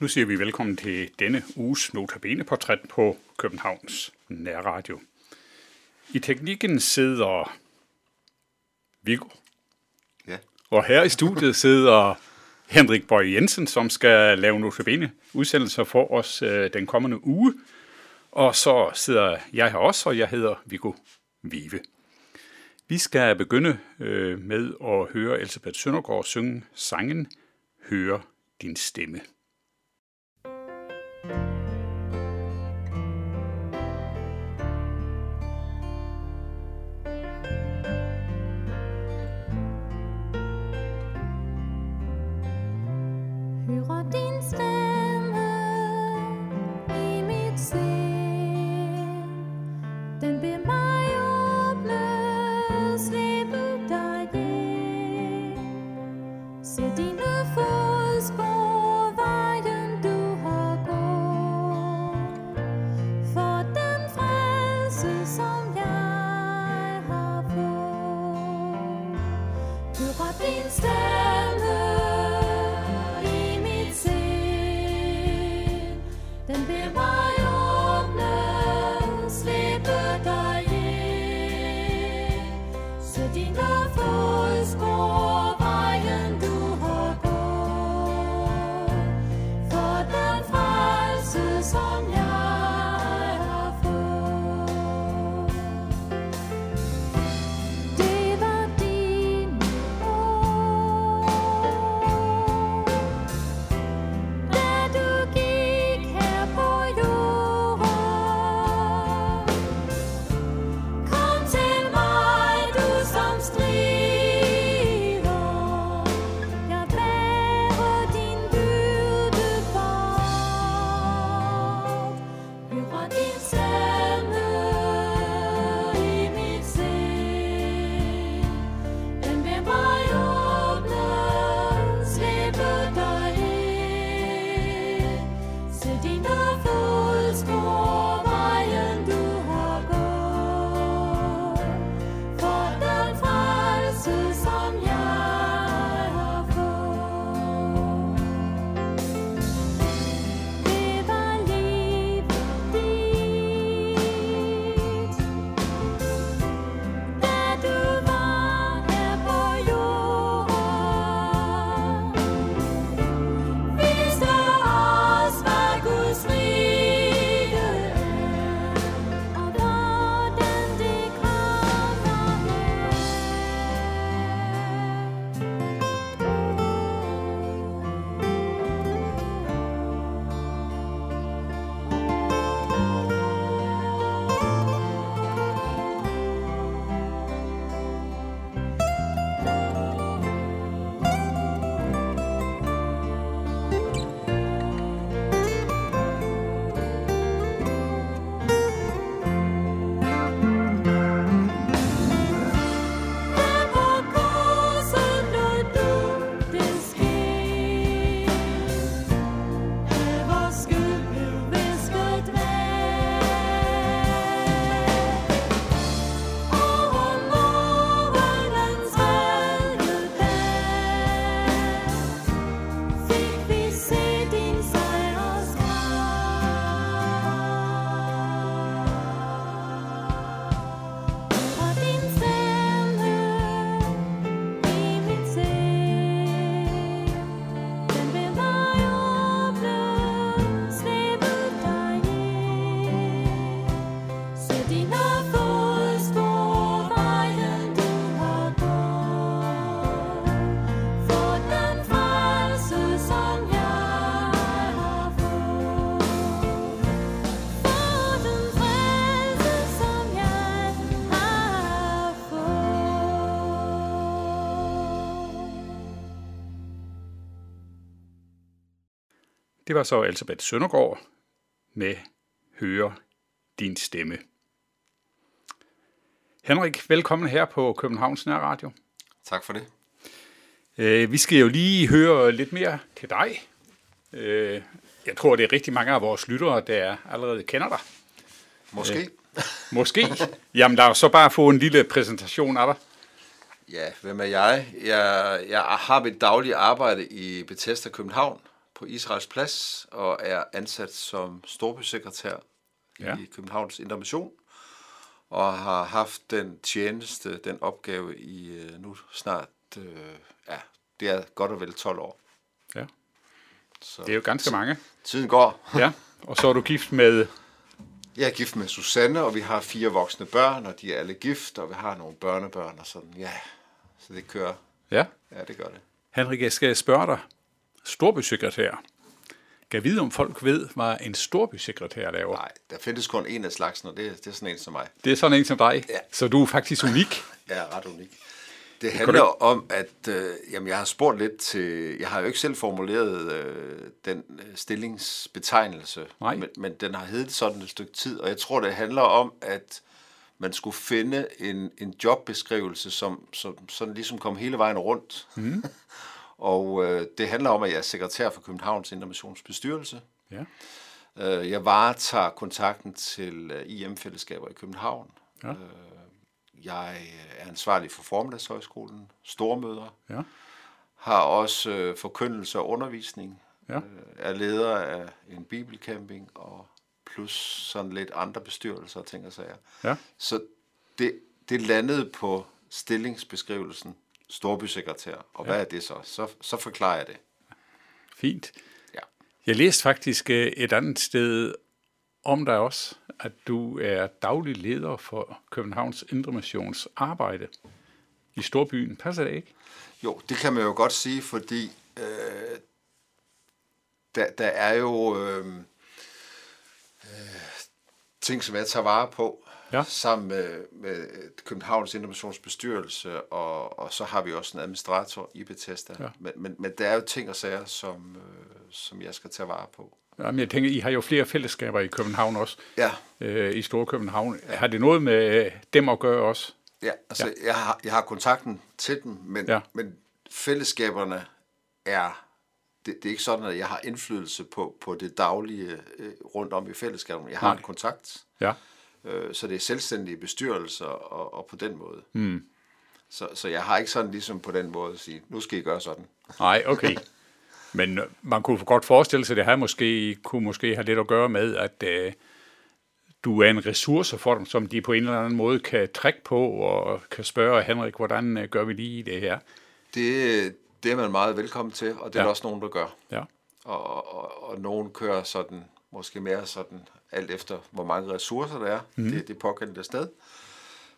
Nu siger vi velkommen til denne uges Notabene-portræt på Københavns Nærradio. I teknikken sidder Viggo. Ja. Og her i studiet sidder Henrik Bøje Jensen, som skal lave Notabene udsendelser for os øh, den kommende uge. Og så sidder jeg her også, og jeg hedder Viggo Vive. Vi skal begynde øh, med at høre Elisabeth Søndergaard synge sangen Høre din stemme. Frelse, som Det var så Elisabeth Søndergaard med Høre din stemme. Henrik, velkommen her på Københavns Nærradio. Tak for det. Øh, vi skal jo lige høre lidt mere til dig. Øh, jeg tror, det er rigtig mange af vores lyttere, der allerede kender dig. Måske. Måske. Jamen, lad os så bare få en lille præsentation af dig. Ja, hvem er jeg? Jeg, jeg har mit daglige arbejde i Bethesda København, på Israels Plads og er ansat som storbysekretær Ja. i Københavns Indre Mission og har haft den tjeneste, den opgave i øh, nu snart, øh, ja, det er godt og vel 12 år. Ja. Så Det er jo ganske mange. tiden går. Ja. Og så er du gift med... Jeg er gift med Susanne, og vi har fire voksne børn, og de er alle gift, og vi har nogle børnebørn og sådan, ja. Så det kører. Ja. Ja, det gør det. Henrik, jeg skal spørge dig. Storbysekretær. Kan vide, om folk ved, hvad en storbysekretær laver? Nej, der findes kun en af slagsen, og det, det er sådan en som mig. Det er sådan en som dig. Ja. Så du er faktisk unik. Jeg er ret unik. Det handler om, at øh, jamen, jeg har spurgt lidt til... Jeg har jo ikke selv formuleret øh, den øh, stillingsbetegnelse, Nej. men, men den har heddet sådan et stykke tid, og jeg tror, det handler om, at man skulle finde en, en jobbeskrivelse, som, som sådan ligesom kom hele vejen rundt. Mm. og øh, det handler om, at jeg er sekretær for Københavns Intermissionsbestyrelse. Ja. Øh, jeg varetager kontakten til øh, IM-fællesskaber i København. Ja. Jeg øh, er ansvarlig for Formiddagshøjskolen, stormøder, Ja. har også øh, forkyndelse og undervisning, Ja. øh, er leder af en bibelcamping og plus sådan lidt andre bestyrelser og ting og sager. Ja. Så det, det landede på stillingsbeskrivelsen storbysekretær. Og hvad er det så? Så, så forklarer jeg det. Fint. Ja. Jeg læste faktisk øh, et andet sted om dig også, at du er daglig leder for Københavns Indre Missions arbejde i Storbyen. Passer det ikke? Jo, det kan man jo godt sige, fordi øh, der, der er jo øh, øh, ting, som jeg tager vare på, Ja. sammen med, med Københavns Innovationsbestyrelse, og, og så har vi også en administrator i Bethesda. Ja. Men, men, men der er jo ting og sager, som, øh, som jeg skal tage vare på. Jamen, jeg tænker, I har jo flere fællesskaber i København også, Ja, øh, i Storkøbenhavn. Har det noget med dem at gøre også? Ja, altså ja. Jeg, har, jeg har kontakten til dem, men, Ja. ja. men fællesskaberne er, det, det er ikke sådan, at jeg har indflydelse på, på det daglige øh, rundt om i fællesskaberne. Jeg har Nej. en kontakt, Ja. Øh, så det er selvstændige bestyrelser og, og på den måde. Mm. Så, så jeg har ikke sådan ligesom på den måde at sige, nu skal I gøre sådan. Nej, okay. Men øh, man kunne godt forestille sig, at det her måske, kunne måske have lidt at gøre med, at øh, du er en ressource for dem, som de på en eller anden måde kan trække på og kan spørge Henrik, hvordan øh, gør vi lige det her? Det, det er man meget velkommen til, og det er Ja. der også nogen, der gør. Ja, og, og, og nogen kører sådan, måske mere sådan, alt efter hvor mange ressourcer der er, mm. det, det pågældende sted.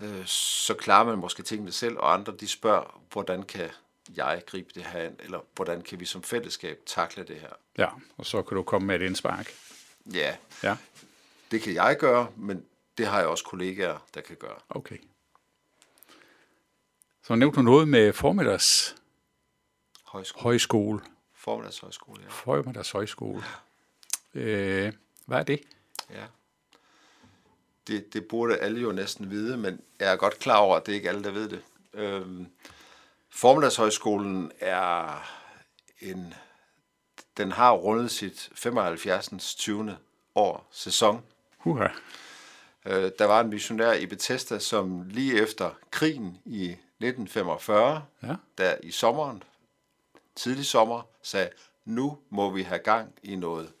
Øh, så klarer man måske tingene selv, og andre de spørger, hvordan kan jeg gribe det her an, eller hvordan kan vi som fællesskab takle det her. ja. og så kan du komme med et indspark. Ja, Ja, det kan jeg gøre, men det har jeg også kollegaer, der kan gøre. okay. Så nævnte du noget med formiddags Højskole, højskole. formiddagshøjskole, ja. Formiddags højskole. Øh, hvad er det? Ja. Det, det burde alle jo næsten vide, men jeg er godt klar over, at det er ikke alle, der ved det. Øhm, Formiddagshøjskolen er en... Den har rundet sit 75. 20. år sæson. Huha. Øh, der var en missionær i Bethesda, som lige efter krigen i 1945, Ja. der i sommeren, tidlig sommer, sagde, nu må vi have gang i noget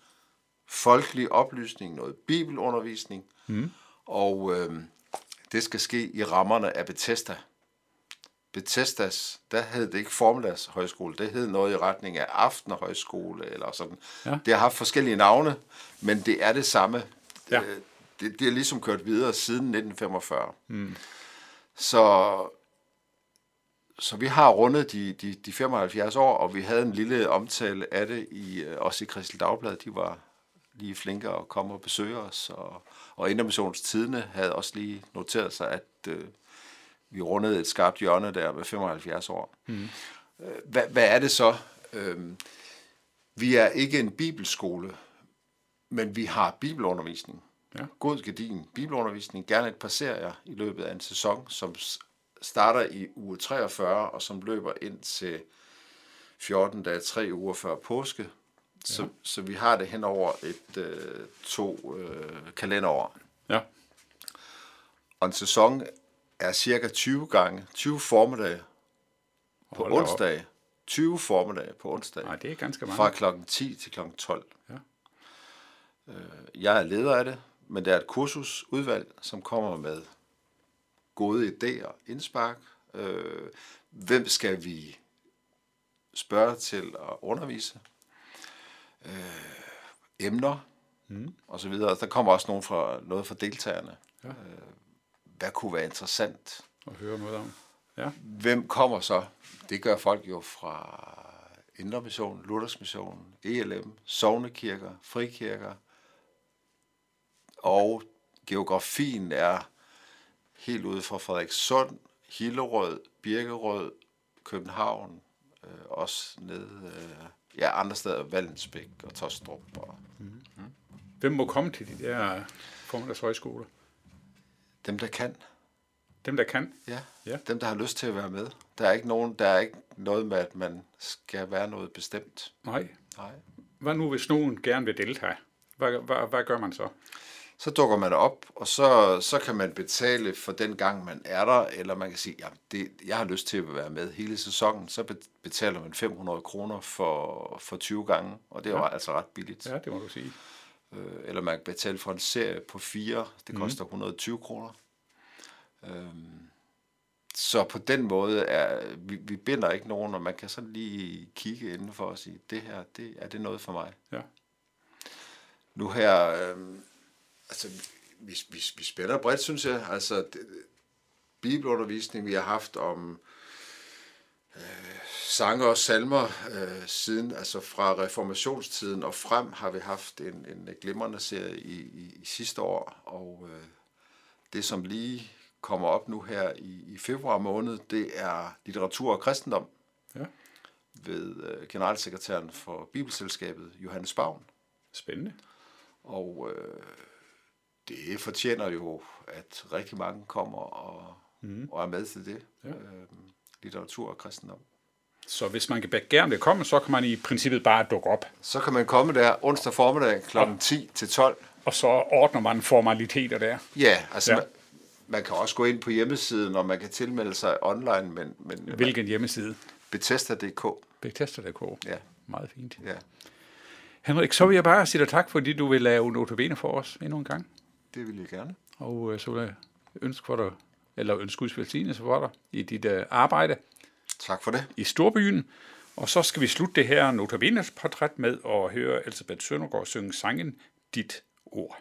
folkelig oplysning, noget bibelundervisning, mm. og øh, det skal ske i rammerne af Bethesda. Bethesdas, der hed det ikke formiddagshøjskole, det hed noget i retning af aftenhøjskole eller sådan. Ja. Det har haft forskellige navne, men det er det samme. Ja. Øh, Det, det er ligesom kørt videre siden 1945. Mm. Så, så vi har rundet de, de, de 75 år, og vi havde en lille omtale af det i, øh, også i Kristel Dagblad. De var lige flinke at komme og besøge os, og, og Indermissions Tidene havde også lige noteret sig, at øh, vi rundede et skarpt hjørne der med 75 år. Mm. Hvad, hvad er det så? Øhm, vi er ikke en bibelskole, men vi har bibelundervisning. Ja. God gedin bibelundervisning, gerne et par serier i løbet af en sæson, som starter i uge 43, og som løber ind til 14 dage, tre uger før påske. Så, ja. så vi har det hen over et øh, to øh, kalenderår. Ja. Og en sæson er cirka 20 gange, 20 formiddage på Hold da op. onsdag, 20 formiddag på onsdag. Nej, det er ganske mange. Fra klokken 10 til klokken 12. Ja. Øh, Jeg er leder af det, men det er et kursusudvalg, som kommer med gode idéer, indspark. Øh, Hvem skal vi spørge til at undervise? Øh, Emner, mm. og så videre. Der kommer også nogen fra, noget fra deltagerne. Ja. Øh, Hvad kunne være interessant? At høre noget om. Ja, Hvem kommer så? Det gør folk jo fra Indre Mission, Luthers Mission, ELM, Sognekirker, Frikirker. Og geografien er helt ude fra Frederikssund, Hillerød, Birkerød, København, øh, også nede øh, ja, andre steder, Vallensbæk og Tostrup. Og hvem må komme til de der formiddagshøjskoler? dem, der kan. Dem, der kan. Ja. Ja. Dem, der har lyst til at være med. Der er ikke nogen, der er ikke noget med, at man skal være noget bestemt. Nej. Nej. Hvad nu, hvis nogen gerne vil deltage? Hvad, hvad, hvad gør man så? Så dukker man op, og så, så kan man betale for den gang, man er der, eller man kan sige, ja, det, jeg har lyst til at være med hele sæsonen, så be- betaler man 500 kroner for, for 20 gange, og det er jo altså ret billigt. Ja, det må du sige. Øh, eller man kan betale for en serie på fire, det koster 120 kroner. Øhm, så på den måde er, vi, vi binder ikke nogen, og man kan sådan lige kigge indenfor og sige, det her, det, er det noget for mig? Ja. nu her, øh, altså, vi, vi, vi spænder bredt, synes jeg. Altså, det, bibelundervisning, vi har haft om øh, sange og salmer øh, siden, altså fra reformationstiden og frem, har vi haft en, en glimrende serie i, i, i sidste år, og øh, det, som lige kommer op nu her i, i februar måned, det er litteratur og kristendom Ja. ved øh, generalsekretæren for Bibelselskabet, Johannes Bavn. Spændende. Og øh, det fortjener jo, at rigtig mange kommer og, mm. og er med til det. Ja. Øh, litteratur og kristendom. Så hvis man kan gerne vil komme, så kan man i princippet bare dukke op. Så kan man komme der onsdag formiddag kl. 10 til 12. Og så ordner man formaliteter der. Ja, altså Ja. Man, man kan også gå ind på hjemmesiden, og man kan tilmelde sig online, men, men Hvilken hjemmeside? Bethesda.dk. Bethesda.dk. Ja, Meget fint. ja, Henrik, så vil jeg bare sige dig tak, fordi du vil lave notabene for os endnu en gang. Det vil jeg gerne. Og øh, så vil jeg ønske for dig, eller ønske Guds velsignelse for dig i dit øh, arbejde Tak for det. i Storbyen. Og så skal vi slutte det her notabenes portræt med at høre Elisabeth Søndergaard synge sangen Dit Ord.